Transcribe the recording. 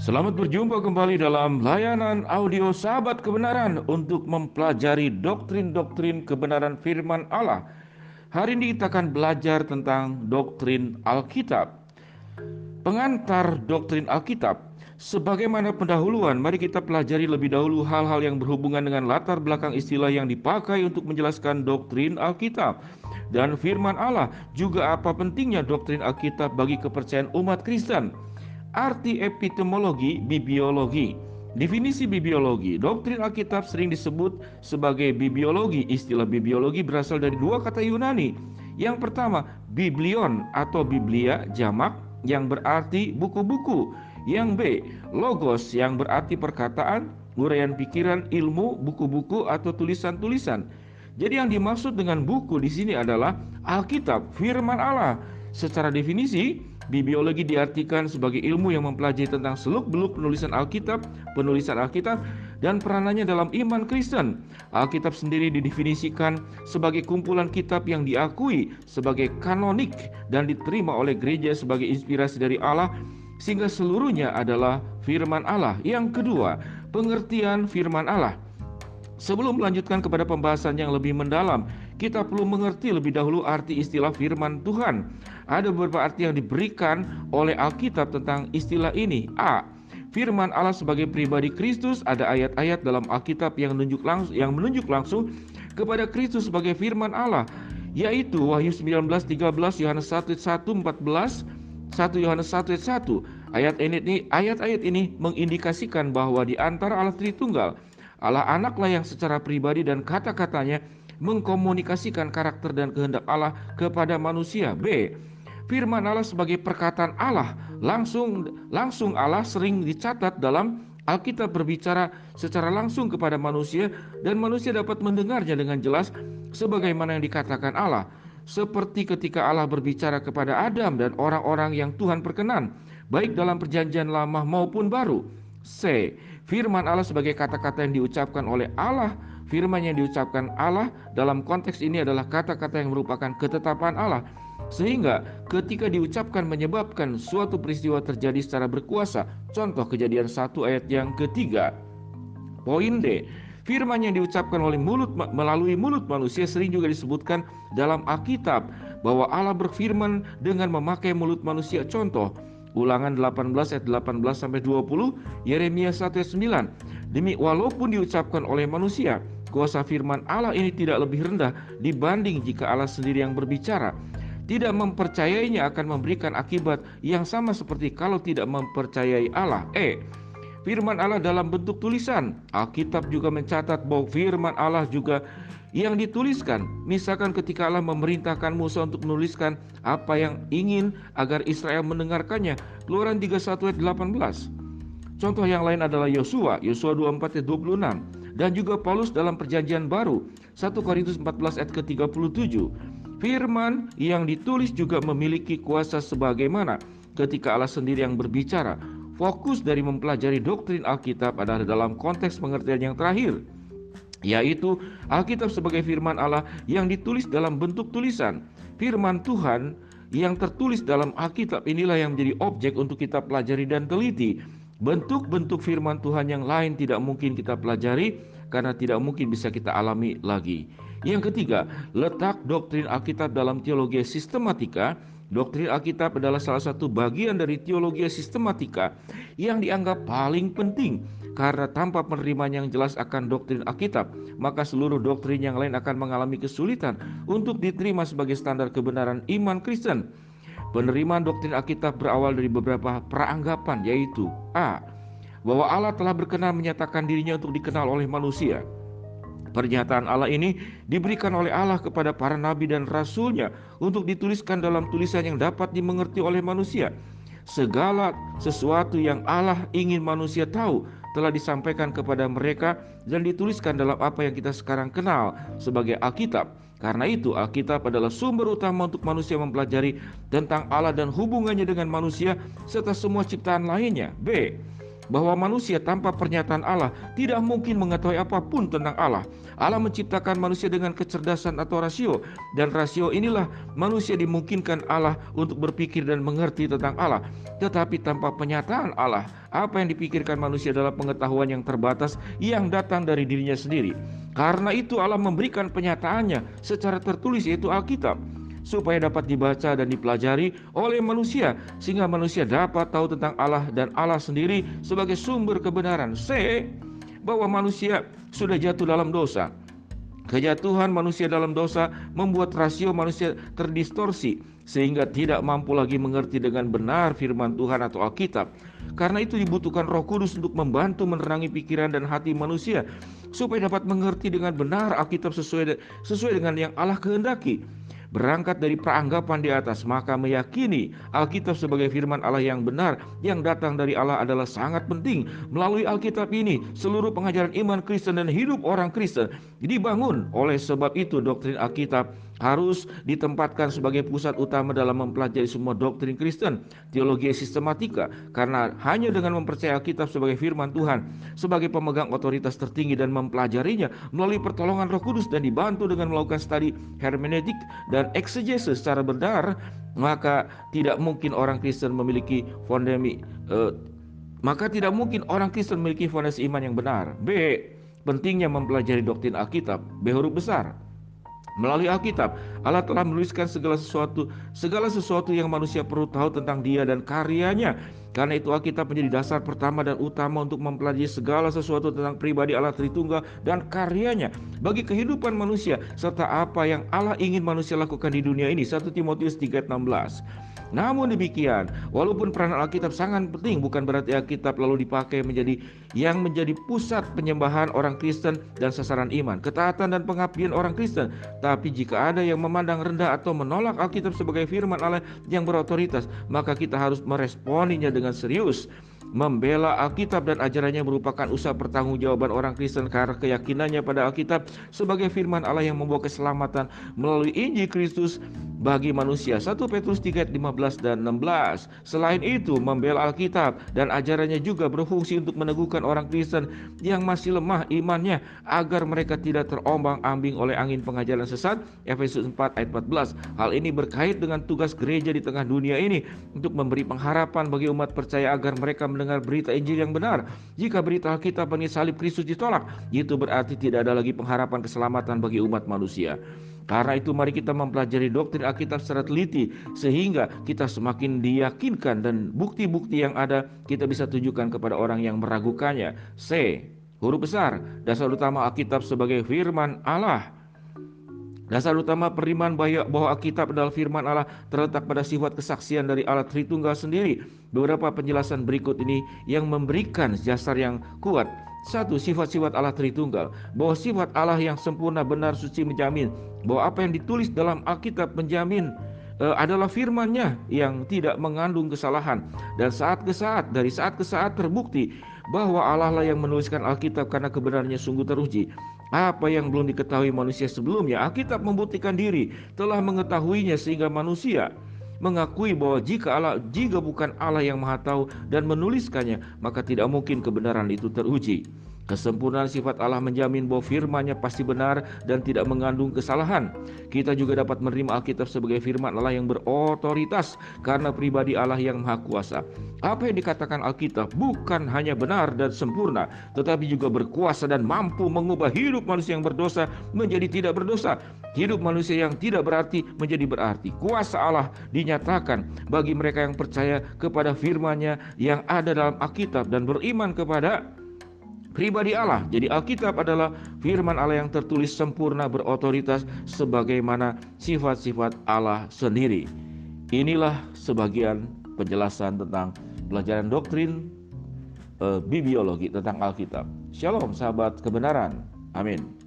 Selamat berjumpa kembali dalam layanan audio Sahabat Kebenaran untuk mempelajari doktrin-doktrin kebenaran firman Allah. Hari ini kita akan belajar tentang doktrin Alkitab. Pengantar doktrin Alkitab Sebagaimana pendahuluan, mari kita pelajari lebih dahulu hal-hal yang berhubungan dengan latar belakang istilah yang dipakai untuk menjelaskan doktrin Alkitab dan firman Allah. Juga apa pentingnya doktrin Alkitab bagi kepercayaan umat Kristen. Arti epistemologi bibiologi. Definisi bibiologi, doktrin Alkitab sering disebut sebagai bibiologi. Istilah bibiologi berasal dari dua kata Yunani. Yang pertama, biblion atau biblia jamak yang berarti buku-buku yang B, logos yang berarti perkataan, uraian pikiran, ilmu, buku-buku atau tulisan-tulisan. Jadi yang dimaksud dengan buku di sini adalah Alkitab, firman Allah. Secara definisi, bibliologi diartikan sebagai ilmu yang mempelajari tentang seluk-beluk penulisan Alkitab, penulisan Alkitab, dan peranannya dalam iman Kristen. Alkitab sendiri didefinisikan sebagai kumpulan kitab yang diakui sebagai kanonik dan diterima oleh gereja sebagai inspirasi dari Allah sehingga seluruhnya adalah firman Allah. Yang kedua, pengertian firman Allah. Sebelum melanjutkan kepada pembahasan yang lebih mendalam, kita perlu mengerti lebih dahulu arti istilah firman Tuhan. Ada beberapa arti yang diberikan oleh Alkitab tentang istilah ini. A. Firman Allah sebagai pribadi Kristus ada ayat-ayat dalam Alkitab yang menunjuk langsung yang menunjuk langsung kepada Kristus sebagai firman Allah yaitu Wahyu 19 13 Yohanes 1 1 14 1 Yohanes 1 ayat 1 ayat ini ayat-ayat ini mengindikasikan bahwa di antara Allah Tritunggal Allah anaklah yang secara pribadi dan kata-katanya mengkomunikasikan karakter dan kehendak Allah kepada manusia. B. Firman Allah sebagai perkataan Allah langsung langsung Allah sering dicatat dalam Alkitab berbicara secara langsung kepada manusia dan manusia dapat mendengarnya dengan jelas sebagaimana yang dikatakan Allah seperti ketika Allah berbicara kepada Adam dan orang-orang yang Tuhan perkenan, baik dalam perjanjian lama maupun baru. C. Firman Allah sebagai kata-kata yang diucapkan oleh Allah. Firman yang diucapkan Allah dalam konteks ini adalah kata-kata yang merupakan ketetapan Allah. Sehingga ketika diucapkan menyebabkan suatu peristiwa terjadi secara berkuasa. Contoh kejadian satu ayat yang ketiga. Poin D. Firman yang diucapkan oleh mulut melalui mulut manusia sering juga disebutkan dalam Alkitab bahwa Allah berfirman dengan memakai mulut manusia. Contoh, Ulangan 18 ayat 18 sampai 20, Yeremia 1 ayat 9. Demi walaupun diucapkan oleh manusia, kuasa firman Allah ini tidak lebih rendah dibanding jika Allah sendiri yang berbicara. Tidak mempercayainya akan memberikan akibat yang sama seperti kalau tidak mempercayai Allah. E. Firman Allah dalam bentuk tulisan. Alkitab juga mencatat bahwa firman Allah juga yang dituliskan. Misalkan ketika Allah memerintahkan Musa untuk menuliskan apa yang ingin agar Israel mendengarkannya. Keluaran 31 ayat 18. Contoh yang lain adalah Yosua, Yosua 24 ayat 26 dan juga Paulus dalam perjanjian baru 1 Korintus 14 ayat ke-37. Firman yang ditulis juga memiliki kuasa sebagaimana ketika Allah sendiri yang berbicara Fokus dari mempelajari doktrin Alkitab adalah dalam konteks pengertian yang terakhir, yaitu Alkitab sebagai firman Allah yang ditulis dalam bentuk tulisan. Firman Tuhan yang tertulis dalam Alkitab inilah yang menjadi objek untuk kita pelajari dan teliti. Bentuk-bentuk firman Tuhan yang lain tidak mungkin kita pelajari karena tidak mungkin bisa kita alami lagi. Yang ketiga, letak doktrin Alkitab dalam teologi sistematika Doktrin Alkitab adalah salah satu bagian dari teologi sistematika yang dianggap paling penting karena tanpa penerimaan yang jelas akan doktrin Alkitab, maka seluruh doktrin yang lain akan mengalami kesulitan untuk diterima sebagai standar kebenaran iman Kristen. Penerimaan doktrin Alkitab berawal dari beberapa peranggapan yaitu A. Bahwa Allah telah berkenan menyatakan dirinya untuk dikenal oleh manusia. Pernyataan Allah ini diberikan oleh Allah kepada para nabi dan rasulnya untuk dituliskan dalam tulisan yang dapat dimengerti oleh manusia. Segala sesuatu yang Allah ingin manusia tahu telah disampaikan kepada mereka dan dituliskan dalam apa yang kita sekarang kenal sebagai Alkitab. Karena itu, Alkitab adalah sumber utama untuk manusia mempelajari tentang Allah dan hubungannya dengan manusia serta semua ciptaan lainnya. B. bahwa manusia tanpa pernyataan Allah tidak mungkin mengetahui apa pun tentang Allah. Allah menciptakan manusia dengan kecerdasan atau rasio dan rasio inilah manusia dimungkinkan Allah untuk berpikir dan mengerti tentang Allah. Tetapi tanpa pernyataan Allah, apa yang dipikirkan manusia adalah pengetahuan yang terbatas yang datang dari dirinya sendiri. Karena itu Allah memberikan penyataannya secara tertulis yaitu Alkitab supaya dapat dibaca dan dipelajari oleh manusia sehingga manusia dapat tahu tentang Allah dan Allah sendiri sebagai sumber kebenaran. C bahwa manusia sudah jatuh dalam dosa. Kejatuhan manusia dalam dosa membuat rasio manusia terdistorsi sehingga tidak mampu lagi mengerti dengan benar firman Tuhan atau Alkitab. Karena itu dibutuhkan Roh Kudus untuk membantu menerangi pikiran dan hati manusia supaya dapat mengerti dengan benar Alkitab sesuai sesuai dengan yang Allah kehendaki berangkat dari peranggapan di atas, maka meyakini Alkitab sebagai firman Allah yang benar yang datang dari Allah adalah sangat penting. Melalui Alkitab ini, seluruh pengajaran iman Kristen dan hidup orang Kristen dibangun. Oleh sebab itu, doktrin Alkitab harus ditempatkan sebagai pusat utama dalam mempelajari semua doktrin Kristen, teologi sistematika, karena hanya dengan mempercayai Alkitab sebagai firman Tuhan, sebagai pemegang otoritas tertinggi dan mempelajarinya melalui pertolongan Roh Kudus dan dibantu dengan melakukan studi hermeneutik dan eksegesis secara benar, maka tidak mungkin orang Kristen memiliki fondasi eh, maka tidak mungkin orang Kristen memiliki fondasi iman yang benar. B. Pentingnya mempelajari doktrin Alkitab. B huruf besar. Melalui Alkitab, Allah telah menuliskan segala sesuatu, segala sesuatu yang manusia perlu tahu tentang Dia dan karyanya. Karena itu Alkitab menjadi dasar pertama dan utama untuk mempelajari segala sesuatu tentang pribadi Allah Tritunggal dan karyanya bagi kehidupan manusia serta apa yang Allah ingin manusia lakukan di dunia ini. 1 Timotius 3:16. Namun demikian, walaupun peran Alkitab sangat penting, bukan berarti Alkitab lalu dipakai menjadi yang menjadi pusat penyembahan orang Kristen dan sasaran iman, ketaatan dan pengabdian orang Kristen. Tapi jika ada yang memandang rendah atau menolak Alkitab sebagai firman Allah yang berotoritas, maka kita harus meresponinya dengan serius. Membela Alkitab dan ajarannya merupakan usaha pertanggungjawaban orang Kristen karena keyakinannya pada Alkitab sebagai firman Allah yang membawa keselamatan melalui Injil Kristus bagi manusia. 1 Petrus 3 15 dan 16. Selain itu, membela Alkitab dan ajarannya juga berfungsi untuk meneguhkan orang Kristen yang masih lemah imannya agar mereka tidak terombang-ambing oleh angin pengajaran sesat. Efesus 4 ayat 14. Hal ini berkait dengan tugas gereja di tengah dunia ini untuk memberi pengharapan bagi umat percaya agar mereka mendengar berita Injil yang benar. Jika berita Alkitab mengenai salib Kristus ditolak, itu berarti tidak ada lagi pengharapan keselamatan bagi umat manusia. Karena itu mari kita mempelajari doktrin Alkitab secara teliti sehingga kita semakin diyakinkan dan bukti-bukti yang ada kita bisa tunjukkan kepada orang yang meragukannya. C. Huruf besar, dasar utama Alkitab sebagai firman Allah. Dasar utama periman bahwa Alkitab adalah firman Allah terletak pada sifat kesaksian dari Allah Tritunggal sendiri. Beberapa penjelasan berikut ini yang memberikan dasar yang kuat. Satu, sifat-sifat Allah Tritunggal. Bahwa sifat Allah yang sempurna, benar, suci menjamin. Bahwa apa yang ditulis dalam Alkitab menjamin uh, adalah firman-Nya yang tidak mengandung kesalahan. Dan saat ke saat, dari saat ke saat terbukti bahwa Allah lah yang menuliskan Alkitab karena kebenarannya sungguh teruji. Apa yang belum diketahui manusia sebelumnya, Alkitab membuktikan diri telah mengetahuinya sehingga manusia mengakui bahwa jika Allah jika bukan Allah yang Maha Tahu dan menuliskannya, maka tidak mungkin kebenaran itu teruji. Kesempurnaan sifat Allah menjamin bahwa firman-Nya pasti benar dan tidak mengandung kesalahan. Kita juga dapat menerima Alkitab sebagai firman Allah yang berotoritas karena pribadi Allah yang maha kuasa. Apa yang dikatakan Alkitab bukan hanya benar dan sempurna, tetapi juga berkuasa dan mampu mengubah hidup manusia yang berdosa menjadi tidak berdosa. Hidup manusia yang tidak berarti menjadi berarti. Kuasa Allah dinyatakan bagi mereka yang percaya kepada firman-Nya yang ada dalam Alkitab dan beriman kepada pribadi Allah. Jadi Alkitab adalah firman Allah yang tertulis sempurna berotoritas sebagaimana sifat-sifat Allah sendiri. Inilah sebagian penjelasan tentang pelajaran doktrin e, bibliologi tentang Alkitab. Shalom sahabat kebenaran. Amin.